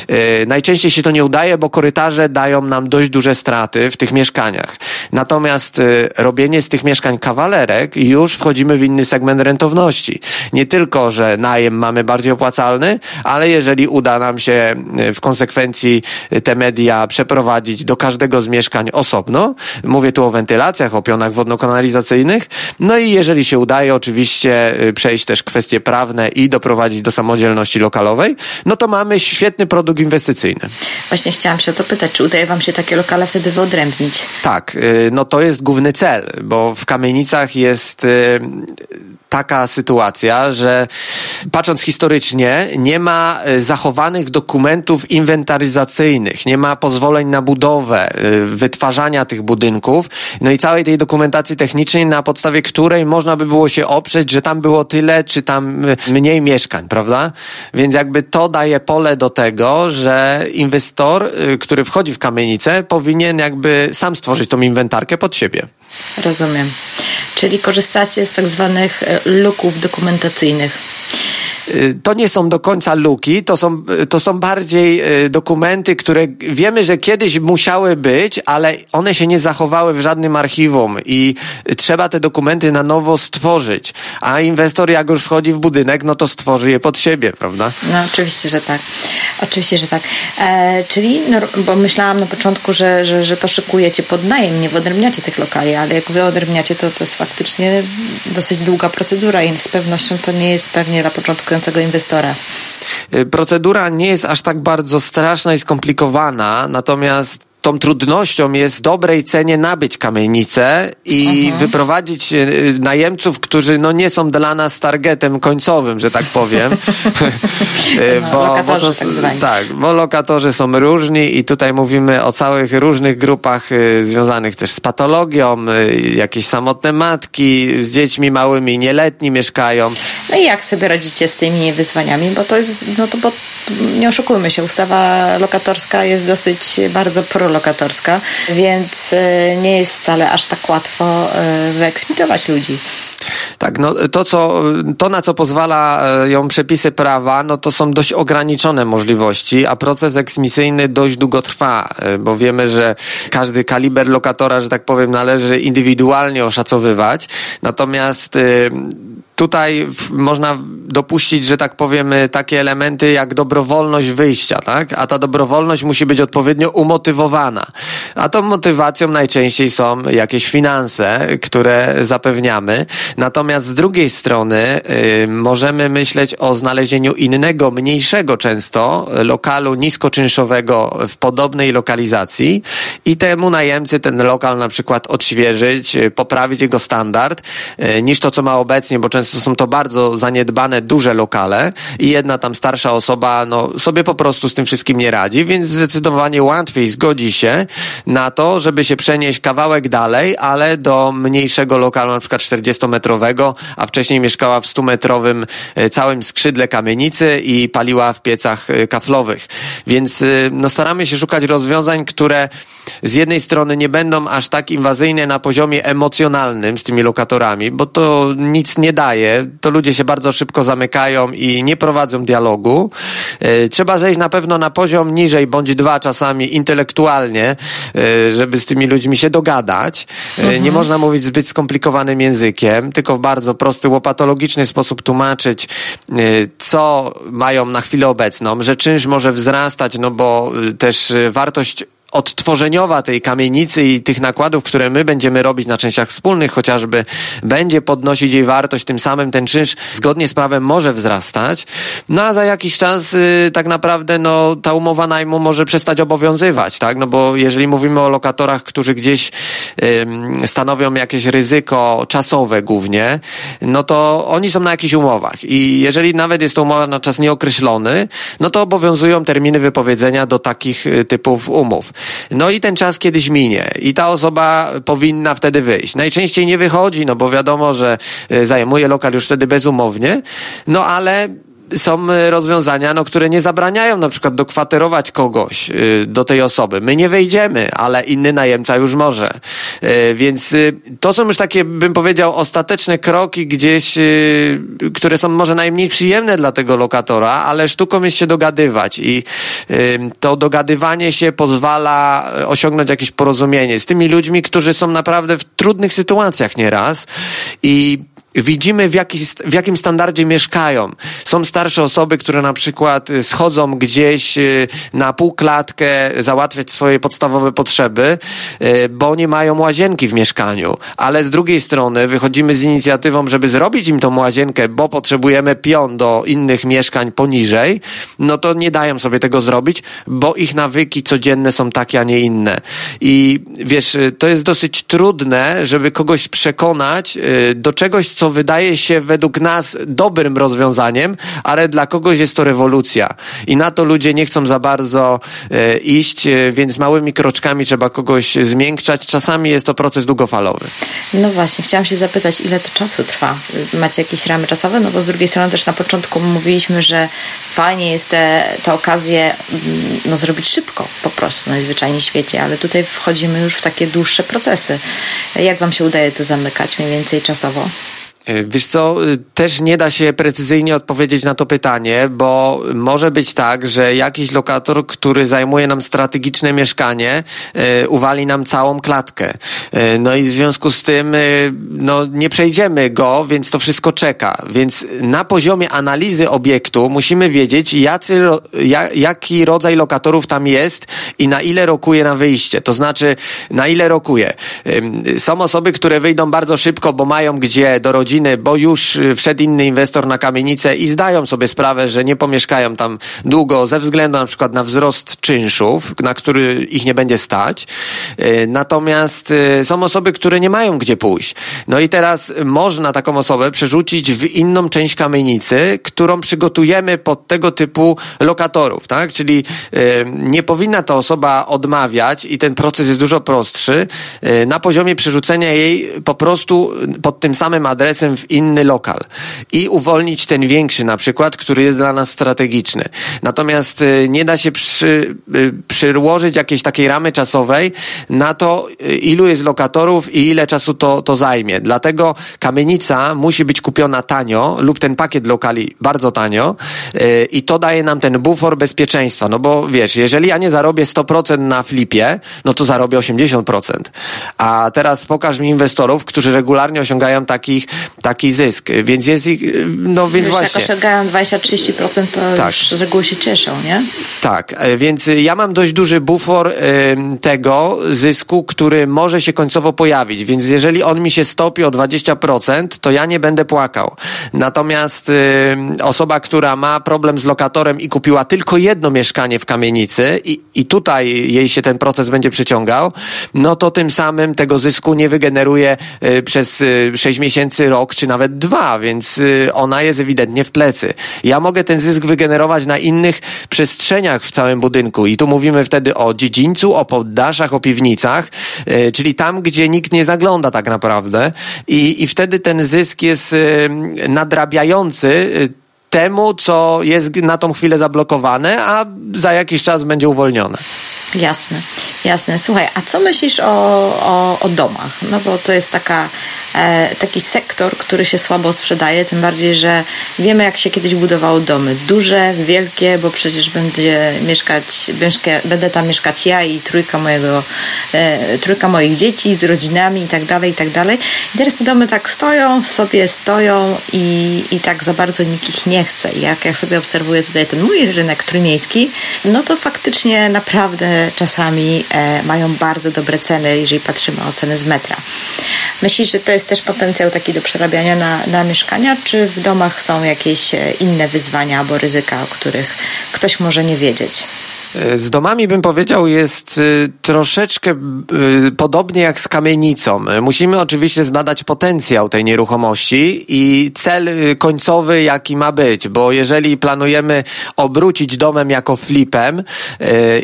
Yy, najczęściej się to nie udaje, bo korytarze dają nam dość duże straty w tych mieszkaniach. Natomiast yy, robienie z tych mieszkań kawalerek już wchodzimy w inny segment rentowności. Nie tylko, że najem mamy bardziej opłacalny, ale jeżeli uda nam się yy, w konsekwencji te media przeprowadzić do każdego z mieszkań osobno, Mówię tu o wentylacjach, o pionach wodno-kanalizacyjnych. No i jeżeli się udaje oczywiście przejść też kwestie prawne i doprowadzić do samodzielności lokalowej, no to mamy świetny produkt inwestycyjny. Właśnie chciałam się o to pytać, czy udaje Wam się takie lokale wtedy wyodrębnić? Tak, y, no to jest główny cel, bo w kamienicach jest y, taka sytuacja, że patrząc historycznie, nie ma e, zachowanych dokumentów inwentaryzacyjnych, nie ma pozwoleń na budowę, wytwarzania tych budynków, no i całej tej dokumentacji technicznej, na podstawie której można by było się oprzeć, że tam było tyle, czy tam mniej mieszkań, prawda? Więc jakby to daje pole do tego, że inwestor, który wchodzi w kamienicę, powinien jakby sam stworzyć tą inwentarkę pod siebie. Rozumiem. Czyli korzystacie z tak zwanych e, luków dokumentacyjnych. Y, to nie są do końca luki, to są, to są bardziej y, dokumenty, które wiemy, że kiedyś musiały być, ale one się nie zachowały w żadnym archiwum i trzeba te dokumenty na nowo stworzyć. A inwestor, jak już wchodzi w budynek, no to stworzy je pod siebie, prawda? No, oczywiście, że tak. Oczywiście, że tak. E, czyli, no, bo myślałam na początku, że, że, że to szykujecie pod najem, nie wyodrębniacie tych lokali, ale jak wyodrębniacie, to to jest faktycznie dosyć długa procedura i z pewnością to nie jest pewnie dla początku inwestora? Y, procedura nie jest aż tak bardzo straszna i skomplikowana, natomiast tą trudnością jest dobrej cenie nabyć kamienicę i mhm. wyprowadzić e, najemców, którzy no nie są dla nas targetem końcowym, że tak powiem. [LAUGHS] E, no, bo, bo to, tak, tak, bo lokatorzy są różni i tutaj mówimy o całych różnych grupach y, związanych też z patologią, y, jakieś samotne matki z dziećmi małymi, nieletni mieszkają. No i jak sobie radzicie z tymi wyzwaniami? Bo to jest, no to bo nie oszukujmy się, ustawa lokatorska jest dosyć bardzo prologowna lokatorska, więc e, nie jest wcale aż tak łatwo e, wyeksmitować ludzi. Tak, no to, co, to na co pozwala e, ją przepisy prawa, no to są dość ograniczone możliwości, a proces eksmisyjny dość długo trwa, bo wiemy, że każdy kaliber lokatora, że tak powiem, należy indywidualnie oszacowywać. Natomiast tutaj można dopuścić, że tak powiemy, takie elementy jak dobrowolność wyjścia, tak? A ta dobrowolność musi być odpowiednio umotywowana. A tą motywacją najczęściej są jakieś finanse, które zapewniamy. Natomiast z drugiej strony yy, możemy myśleć o znalezieniu innego, mniejszego często lokalu niskoczynszowego w podobnej lokalizacji i temu najemcy ten lokal na przykład odświeżyć, poprawić jego standard, yy, niż to, co ma obecnie, bo często są to bardzo zaniedbane, duże lokale i jedna tam starsza osoba no, sobie po prostu z tym wszystkim nie radzi, więc zdecydowanie łatwiej zgodzi się na to, żeby się przenieść kawałek dalej, ale do mniejszego lokalu, na przykład 40-metrowego, a wcześniej mieszkała w 100-metrowym e, całym skrzydle kamienicy i paliła w piecach e, kaflowych. Więc e, no, staramy się szukać rozwiązań, które z jednej strony nie będą aż tak inwazyjne na poziomie emocjonalnym z tymi lokatorami, bo to nic nie daje to ludzie się bardzo szybko zamykają i nie prowadzą dialogu. E, trzeba zejść na pewno na poziom niżej, bądź dwa czasami intelektualnie, e, żeby z tymi ludźmi się dogadać. E, mhm. Nie można mówić zbyt skomplikowanym językiem, tylko w bardzo prosty, łopatologiczny sposób tłumaczyć, co mają na chwilę obecną, że czynsz może wzrastać, no bo też wartość odtworzeniowa tej kamienicy i tych nakładów, które my będziemy robić na częściach wspólnych chociażby, będzie podnosić jej wartość, tym samym ten czynsz zgodnie z prawem może wzrastać. No a za jakiś czas y, tak naprawdę no, ta umowa najmu może przestać obowiązywać, tak? No bo jeżeli mówimy o lokatorach, którzy gdzieś stanowią jakieś ryzyko czasowe głównie, no to oni są na jakichś umowach i jeżeli nawet jest to umowa na czas nieokreślony, no to obowiązują terminy wypowiedzenia do takich y, typów umów. No i ten czas kiedyś minie i ta osoba powinna wtedy wyjść. Najczęściej nie wychodzi, no bo wiadomo, że e, zajmuje lokal już wtedy bezumownie, no ale są e, rozwiązania, no, które nie zabraniają na przykład dokwaterować kogoś y, do tej osoby. My nie wejdziemy, ale inny najemca już może. Y, więc y, to są już takie, bym powiedział, ostateczne kroki gdzieś, które są może najmniej przyjemne dla tego lokatora, ale sztuką jest się dogadywać i to dogadywanie się pozwala osiągnąć jakieś porozumienie z tymi ludźmi, którzy są naprawdę w trudnych sytuacjach nieraz i widzimy w, jaki, w jakim standardzie mieszkają. Są starsze osoby, które na przykład y, schodzą gdzieś y, na półklatkę załatwiać swoje podstawowe potrzeby, y, bo nie mają łazienki w mieszkaniu. Ale z drugiej strony wychodzimy z inicjatywą, żeby zrobić im tą łazienkę, bo potrzebujemy pion do innych mieszkań poniżej, no to nie dają sobie tego zrobić, bo ich nawyki codzienne są takie, a nie inne. I wiesz, to jest dosyć trudne, żeby kogoś przekonać do czegoś, co co wydaje się według nas dobrym rozwiązaniem, ale dla kogoś jest to rewolucja. I na to ludzie nie chcą za bardzo e, iść, e, więc małymi kroczkami trzeba kogoś zmiękczać. Czasami jest to proces długofalowy. No właśnie, chciałam się zapytać, ile to czasu trwa? Macie jakieś ramy czasowe? No bo z drugiej strony też na początku mówiliśmy, że fajnie jest te, te okazje mm, no, zrobić szybko po prostu najzwyczajniej w świecie, ale tutaj wchodzimy już w takie dłuższe procesy. Jak Wam się udaje to zamykać mniej więcej czasowo? E, wiesz co, y, też nie da się precyzyjnie odpowiedzieć na to pytanie, bo może być tak, że jakiś lokator, który zajmuje nam strategiczne mieszkanie, e, uwali nam całą klatkę. E, no i w związku z tym, no nie przejdziemy go, więc to wszystko czeka. Więc na poziomie analizy obiektu musimy wiedzieć, jacy, jaki rodzaj lokatorów tam jest i na ile rokuje na wyjście. To znaczy, na ile rokuje. Są osoby, które wyjdą bardzo szybko, bo mają gdzie do rodziny bo już y, wszedł inny inwestor na kamienicę i zdają sobie sprawę, że nie pomieszkają tam długo ze względu na przykład na wzrost czynszów, na który ich nie będzie stać. Y, natomiast y, są osoby, które nie mają gdzie pójść. No i teraz można taką osobę przerzucić w inną część kamienicy, którą przygotujemy pod tego typu lokatorów, tak? Czyli nie powinna ta osoba odmawiać i ten proces jest dużo prostszy na poziomie przerzucenia jej po prostu pod tym samym adresem w inny lokal i uwolnić ten większy na przykład, który jest dla nas strategiczny. Natomiast y, nie da się przy, y, przyłożyć jakiejś takiej ramy czasowej na to, y, ilu jest lokatorów i ile czasu to, to zajmie. Dlatego kamienica musi być kupiona tanio lub ten pakiet lokali bardzo tanio i to daje nam ten bufor bezpieczeństwa. No bo wiesz, jeżeli ja nie zarobię 100% na flipie, no to zarobię 80%. A teraz pokaż mi inwestorów, którzy regularnie osiągają takich taki zysk. Więc jest ich, no więc Wiesz, właśnie. Jak osiągają 20-30%, to tak. już z reguły się cieszą, nie? Tak, e, więc ja mam dość duży bufor tego zysku, który może się końcowo pojawić. Więc jeżeli on mi się stopi o 20%, to ja nie będę płakał. Natomiast osoba, która ma problem z lokatorem i kupiła tylko jedno mieszkanie w kamienicy i, i tutaj jej się ten proces będzie przyciągał, no to tym samym tego zysku nie wygeneruje e, przez 6 e, miesięcy, rok czy nawet dwa, więc y, ona jest ewidentnie w plecy. Ja mogę ten zysk wygenerować na innych przestrzeniach w całym budynku i tu mówimy wtedy o dziedzińcu, o poddaszach, o piwnicach, y, czyli tam, gdzie nikt nie zagląda tak naprawdę i, i wtedy ten zysk jest y, nadrabiający temu, co jest na tą chwilę zablokowane, a za jakiś czas będzie uwolnione. Jasne, jasne. Słuchaj, a co myślisz o, o, o domach? No bo to jest taka E, taki sektor, który się słabo sprzedaje, tym bardziej, że wiemy, jak się kiedyś budowało domy. Duże, wielkie, bo przecież będzie mieszkać, będę tam mieszkać ja i trójka mojego, e, trójka moich dzieci z rodzinami i tak dalej, i tak dalej. I teraz te domy tak stoją, sobie stoją i, i tak za bardzo nikt ich nie chce. I jak, jak sobie obserwuję tutaj ten mój rynek trójmiejski, no to faktycznie naprawdę czasami e, mają bardzo dobre ceny, jeżeli patrzymy o ceny z metra. Myślisz, że to jest też potencjał taki do przerabiania na, na mieszkania, czy w domach są jakieś e, inne wyzwania albo ryzyka, o których ktoś może nie wiedzieć? Z domami bym powiedział jest y, troszeczkę y, podobnie jak z kamienicą. Musimy oczywiście zbadać potencjał tej nieruchomości i cel y, końcowy jaki ma być, bo jeżeli planujemy obrócić domem jako flipem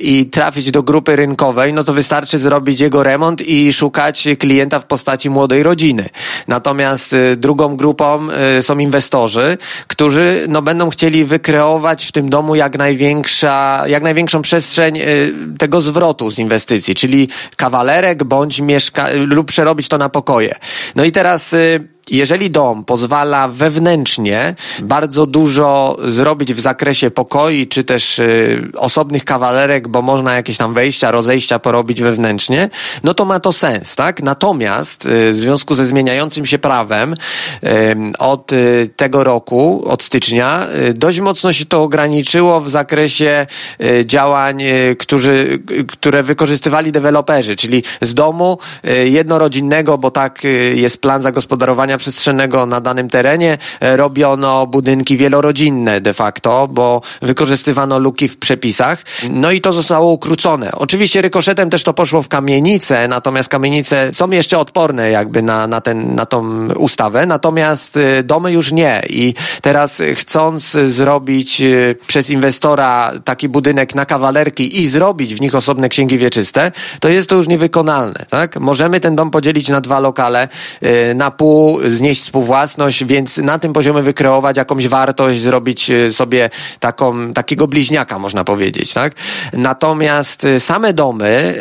i trafić do grupy rynkowej, no to wystarczy zrobić jego remont i szukać klienta w postaci młodej rodziny. Natomiast drugą grupą są inwestorzy, którzy no będą chcieli wykreować w tym domu jak największa, jak największą przestrzeń y, tego zwrotu z inwestycji, czyli kawalerek bądź mieszka lub przerobić to na pokoje. No i teraz y, jeżeli dom pozwala wewnętrznie bardzo dużo zrobić w zakresie pokoi, czy też y, osobnych kawalerek, bo można jakieś tam wejścia, rozejścia porobić wewnętrznie, no to ma to sens, tak? Natomiast y, w związku ze zmieniającym się prawem y, od y, tego roku, od stycznia, y, dość mocno się to ograniczyło w zakresie y, działań, którzy, które wykorzystywali deweloperzy, czyli z domu jednorodzinnego, bo tak jest plan zagospodarowania przestrzennego na danym terenie robiono budynki wielorodzinne de facto, bo wykorzystywano luki w przepisach. No i to zostało ukrócone. Oczywiście rykoszetem też to poszło w kamienice, natomiast kamienice są jeszcze odporne jakby na, na, ten, na tą ustawę, natomiast domy już nie. I teraz chcąc zrobić przez inwestora taki budynek na kawalerki i zrobić w nich osobne księgi wieczyste, to jest to już niewykonalne, tak? Możemy ten dom podzielić na dwa lokale, na pół, znieść współwłasność, więc na tym poziomie wykreować jakąś wartość, zrobić y, sobie taką, takiego bliźniaka, można powiedzieć, tak? Natomiast y, same domy,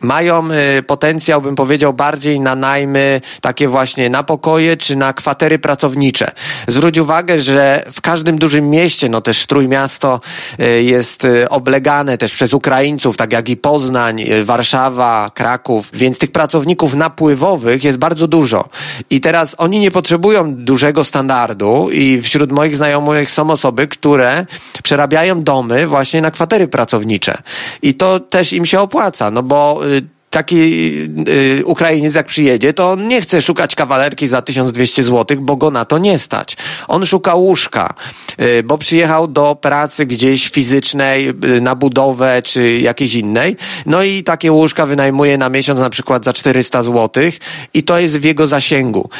mają y, potencjał, bym powiedział, bardziej na najmy takie właśnie na pokoje czy na kwatery pracownicze. Zwróć uwagę, że w każdym dużym mieście, no też Trójmiasto y, jest y, oblegane też przez Ukraińców, tak jak i Poznań, Warszawa, Kraków, więc tych pracowników napływowych jest bardzo dużo. I teraz oni nie potrzebują dużego standardu i wśród moich znajomych są osoby, które przerabiają domy właśnie na kwatery pracownicze. I to też im się opłaca, no bo it taki y, Ukrainiec jak przyjedzie, to on nie chce szukać kawalerki za 1200 zł, bo go na to nie stać. On szuka łóżka, y, bo przyjechał do pracy gdzieś fizycznej, y, na budowę czy jakiejś innej. No i takie łóżka wynajmuje na miesiąc na przykład za 400 zł i to jest w jego zasięgu.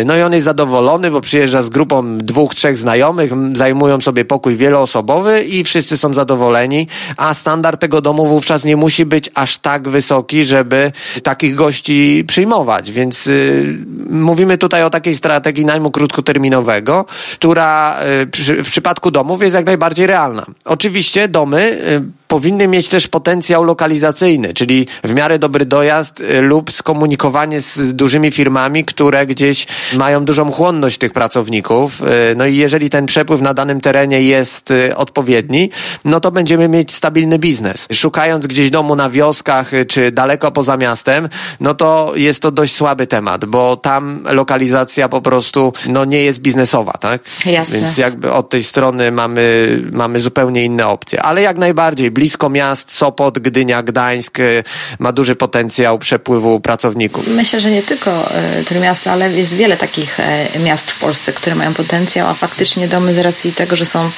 Y, no i on jest zadowolony, bo przyjeżdża z grupą dwóch, trzech znajomych, zajmują sobie pokój wieloosobowy i wszyscy są zadowoleni, a standard tego domu wówczas nie musi być aż tak wysoki, że żeby takich gości przyjmować. Więc y, mówimy tutaj o takiej strategii najmu krótkoterminowego, która y, przy, w przypadku domów jest jak najbardziej realna. Oczywiście domy y, powinny mieć też potencjał lokalizacyjny, czyli w miarę dobry dojazd y, lub skomunikowanie z dużymi firmami, które gdzieś mają dużą chłonność tych pracowników. Y, no i jeżeli ten przepływ na danym terenie jest y, odpowiedni, no to będziemy mieć stabilny biznes. Szukając gdzieś domu na wioskach czy daleko poza miastem, no to jest to dość słaby temat, bo tam lokalizacja po prostu no nie jest biznesowa, tak? Jasne. Więc jakby od tej strony mamy, mamy zupełnie inne opcje. Ale jak najbardziej blisko miast, Sopot, Gdynia, Gdańsk y, ma duży potencjał przepływu pracowników. Myślę, że nie tylko y, miasta, ale jest wiele takich y, miast w Polsce, które mają potencjał, a faktycznie domy z racji tego, że są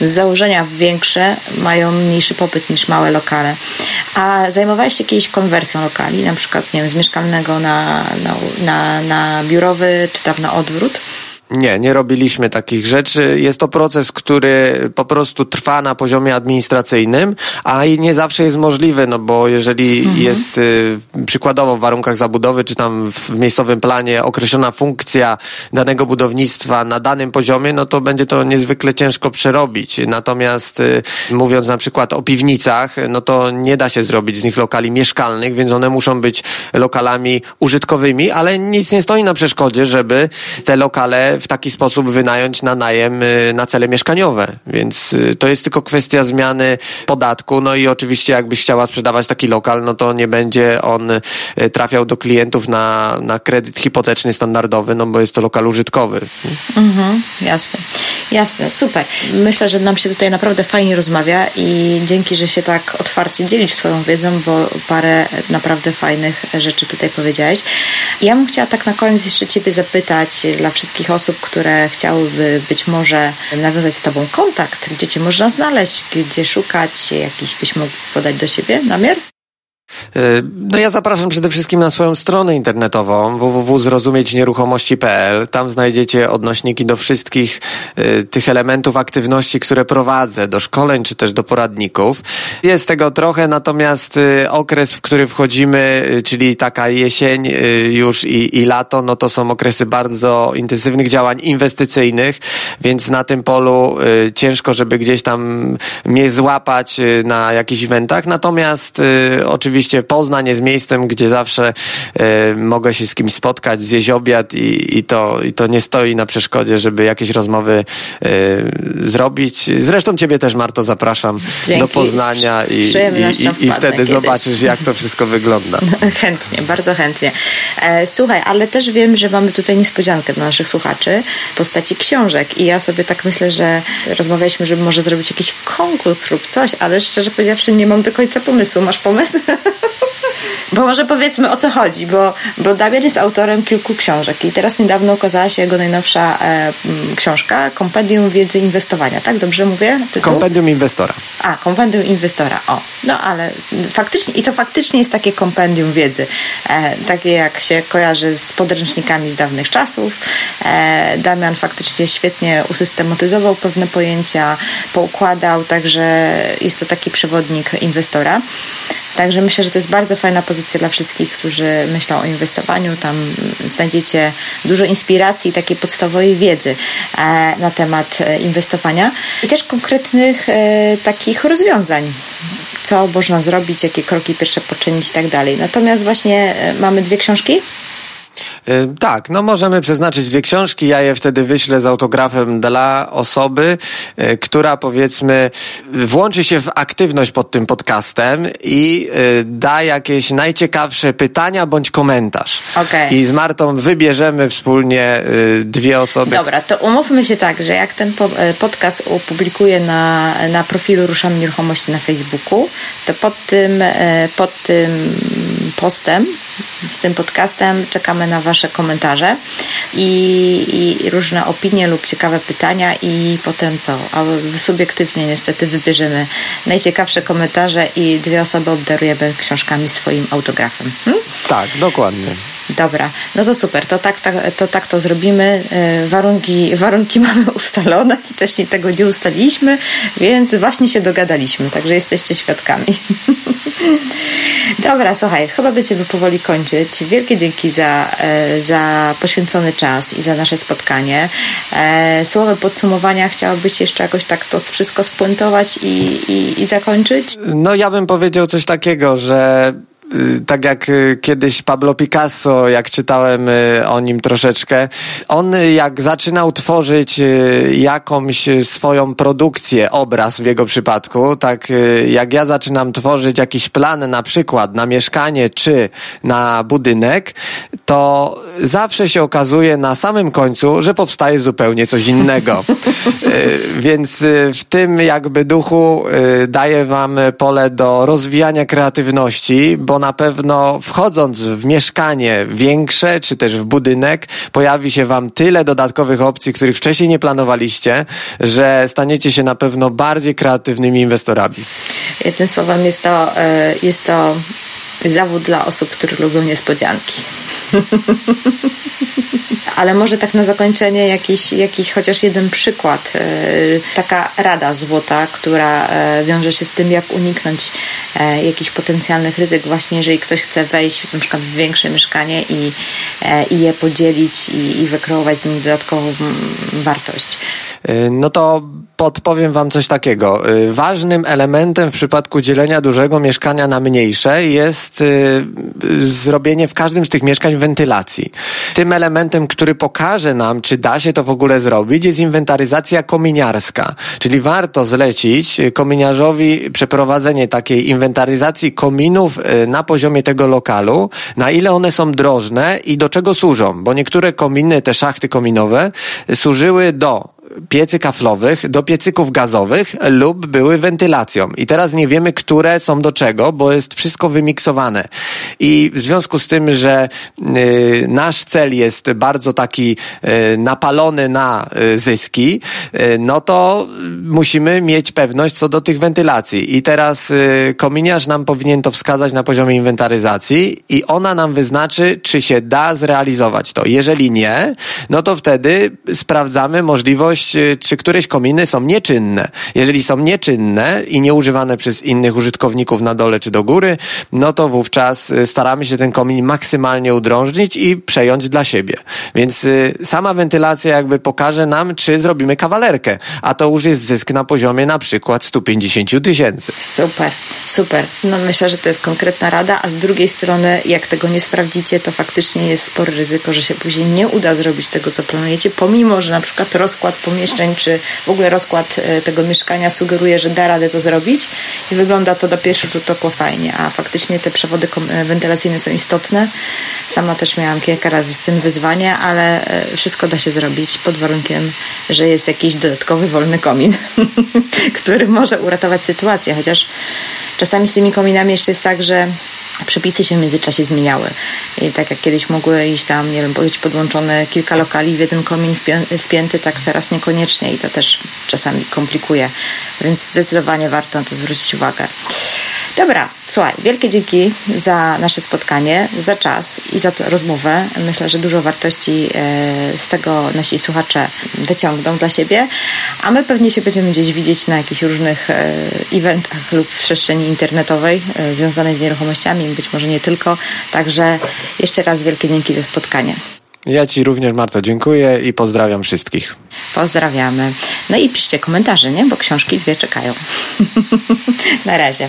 z założenia większe, mają mniejszy popyt niż małe lokale. A zajmowałeś się kiedyś konwersją lokali, na przykład nie wiem, z mieszkalnego na, na, na, na biurowy, czy tam na odwrót? Nie, nie robiliśmy takich rzeczy. Jest to proces, który po prostu trwa na poziomie administracyjnym, a i nie zawsze jest możliwy, no bo jeżeli mhm. jest y, przykładowo w warunkach zabudowy, czy tam w miejscowym planie określona funkcja danego budownictwa na danym poziomie, no to będzie to niezwykle ciężko przerobić. Natomiast y, mówiąc na przykład o piwnicach, no to nie da się zrobić z nich lokali mieszkalnych, więc one muszą być lokalami użytkowymi, ale nic nie stoi na przeszkodzie, żeby te lokale w taki sposób wynająć na najem y, na cele mieszkaniowe. Więc y, to jest tylko kwestia zmiany podatku. No i oczywiście jakbyś chciała sprzedawać taki lokal, no to nie będzie on y, trafiał do klientów na, na kredyt hipoteczny standardowy, no bo jest to lokal użytkowy. Mhm, jasne. Jasne, super. Myślę, że nam się tutaj naprawdę fajnie rozmawia i dzięki, że się tak otwarcie dzielisz swoją wiedzą, bo parę naprawdę fajnych rzeczy tutaj powiedziałeś. Ja bym chciała tak na koniec jeszcze Ciebie zapytać dla wszystkich osób, które chciałyby być może nawiązać z Tobą kontakt, gdzie Cię można znaleźć, gdzie szukać, jakiś byś mógł podać do siebie namiar? E, no ja zapraszam przede wszystkim na swoją stronę internetową www.zrozumieć-nieruchomości.pl. Tam znajdziecie odnośniki do wszystkich y, tych elementów aktywności, które prowadzę, do szkoleń czy też do poradników. Jest tego trochę, natomiast y, okres, w który wchodzimy, y, czyli taka jesień już i, i lato, no to są okresy bardzo intensywnych działań inwestycyjnych, więc na tym polu ciężko, żeby gdzieś tam mnie złapać na jakichś eventach. Natomiast oczywiście oczywiście Poznań jest miejscem, gdzie zawsze e, mogę się z kimś spotkać, zjeść obiad i, i, to, i to nie stoi na przeszkodzie, żeby jakieś rozmowy e, zrobić. Zresztą ciebie też, Marto, zapraszam Dzięki. do Poznania z i, i, i, wtedy kiedyś. zobaczysz, jak to wszystko wygląda. [LAUGHS] chętnie, bardzo chętnie. E, słuchaj, ale też wiem, że mamy tutaj niespodziankę dla naszych słuchaczy w postaci książek i ja sobie tak myślę, że rozmawialiśmy, żeby może zrobić jakiś konkurs lub coś, ale szczerze powiedziawszy nie mam do końca pomysłu. Masz pomysł? [LAUGHS] Bo może powiedzmy o co chodzi, bo, bo Damian jest autorem kilku książek i teraz niedawno ukazała się jego najnowsza e, książka Kompendium Wiedzy Inwestowania, tak? Dobrze mówię? Tytuł? Kompendium Inwestora. A, Kompendium Inwestora, o. No ale faktycznie, i to faktycznie jest takie kompendium wiedzy, e, takie jak się kojarzy z podręcznikami z dawnych czasów. E, Damian faktycznie świetnie usystematyzował pewne pojęcia, poukładał, także jest to taki przewodnik inwestora. Także myślę, że to jest bardzo fajna pozycja dla wszystkich, którzy myślą o inwestowaniu. Tam znajdziecie dużo inspiracji, takiej podstawowej wiedzy e, na temat e, inwestowania i też konkretnych e, takich rozwiązań co można zrobić, jakie kroki pierwsze poczynić i tak dalej. Natomiast właśnie mamy dwie książki tak, no możemy przeznaczyć dwie książki, ja je wtedy wyślę z autografem dla osoby, y, która powiedzmy włączy się w aktywność pod tym podcastem i y, da jakieś najciekawsze pytania bądź komentarz. Okay. I z Martą wybierzemy wspólnie dwie osoby. Dobra, to umówmy się tak, że jak ten podcast opublikuję na, na profilu Ruszamy Nieruchomości na Facebooku, to pod tym, pod tym postem, z tym podcastem czekamy na Wasze komentarze i, i, różne opinie lub ciekawe pytania i potem co? A subiektywnie niestety wybierzemy najciekawsze komentarze i dwie osoby obdarujemy książkami swoim autografem. Hmm? Tak, dokładnie. Dobra, no to super, to tak, tak, to, tak to zrobimy. E, warunki, warunki [LAUGHS] mamy ustalone, wcześniej tego nie ustaliliśmy, więc właśnie się dogadaliśmy, także jesteście świadkami. [LAUGHS] [LAUGHS] Dobra, słuchaj, chyba będziemy powoli kończyć. Wielkie dzięki za, e, za poświęcony czas i za nasze spotkanie. E, słowo podsumowania chciałabyś jeszcze jakoś tak to wszystko spuentować i, i, i zakończyć? No ja bym powiedział coś takiego, że tak jak y, kiedyś Pablo Picasso, jak czytałem y, o nim troszeczkę, on jak zaczynał tworzyć jakąś swoją produkcję, obraz w jego przypadku, tak jak ja zaczynam tworzyć jakiś plan na przykład na mieszkanie czy na budynek, to zawsze się okazuje na samym końcu, że powstaje zupełnie coś innego. [LAUGHS] Więc w tym jakby duchu daję wam pole do rozwijania kreatywności, bo na pewno wchodząc w mieszkanie większe, czy też w budynek, pojawi się Wam tyle dodatkowych opcji, których wcześniej nie planowaliście, że staniecie się na pewno bardziej kreatywnymi inwestorami. Jednym słowem jest to, e, jest to zawód dla osób, które lubią niespodzianki. [LAUGHS] Ale może tak na zakończenie jakiś, jakiś chociaż jeden przykład, e, taka rada złota, która e, wiąże się z tym, jak uniknąć e, jakichś potencjalnych ryzyk, właśnie jeżeli ktoś chce wejść w, na przykład w większe mieszkanie i, i je podzielić i, i wykreować z nim dodatkową mm, wartość. No to podpowiem Wam coś takiego. Ważnym elementem w przypadku dzielenia dużego mieszkania na mniejsze jest zrobienie w każdym z tych mieszkań wentylacji. Tym elementem, który pokaże nam, czy da się to w ogóle zrobić, jest inwentaryzacja kominiarska. Czyli warto zlecić kominiarzowi przeprowadzenie takiej inwentaryzacji kominów y, na poziomie tego lokalu, na ile one są drożne i do czego służą. Bo niektóre kominy, te szachty kominowe, służyły do piecy kaflowych do piecyków gazowych lub były wentylacją. I teraz nie wiemy, które są do czego, bo jest wszystko wymiksowane. I w związku z tym, że y, nasz cel jest bardzo taki y, napalony na y, zyski, y, no to musimy mieć pewność co do tych wentylacji. I teraz y, kominiarz nam powinien to wskazać na poziomie inwentaryzacji i ona nam wyznaczy, czy się da zrealizować to. Jeżeli nie, no to wtedy sprawdzamy możliwość Y, czy któreś kominy są nieczynne. Jeżeli są nieczynne i nieużywane przez innych użytkowników na dole czy do góry, no to wówczas y, staramy się ten komin maksymalnie udrążnić i przejąć dla siebie. Więc y, sama wentylacja jakby pokaże nam, czy zrobimy kawalerkę, a to już jest zysk na poziomie na przykład 150 tysięcy. Super, super. No myślę, że to jest konkretna rada, a z drugiej strony, jak tego nie sprawdzicie, to faktycznie jest spore ryzyko, że się później nie uda zrobić tego, co planujecie, pomimo, że na przykład rozkład pomieszczeń, czy w ogóle rozkład e, tego mieszkania sugeruje, że da radę to zrobić i wygląda to do pierwszego rzutu oka fajnie, a faktycznie te przewody e, wentylacyjne są istotne. Sama też miałam kilka razy z tym wyzwanie, ale e, wszystko da się zrobić pod warunkiem, że jest jakiś dodatkowy wolny komin, [LAUGHS] który może uratować sytuację, chociaż czasami z tymi kominami jeszcze jest tak, że przepisy się w międzyczasie zmieniały. I tak jak kiedyś mogły iść tam, nie wiem, być podłączone kilka lokali w jeden komin wpięty, tak teraz niekoniecznie i to też czasami komplikuje. Więc zdecydowanie warto na to zwrócić uwagę. Dobra, słuchaj, wielkie dzięki za nasze spotkanie, za czas i za tę rozmowę. Myślę, że dużo wartości e, z tego nasi słuchacze wyciągną dla siebie, a my pewnie się będziemy gdzieś widzieć na jakichś różnych e, eventach lub w przestrzeni internetowej e, związanej z nieruchomościami, być może nie tylko. Także jeszcze raz wielkie dzięki za spotkanie. Ja Ci również, Marto, dziękuję i pozdrawiam wszystkich. Pozdrawiamy. No i piszcie komentarze, nie? Bo książki dwie czekają. [LAUGHS] Na razie.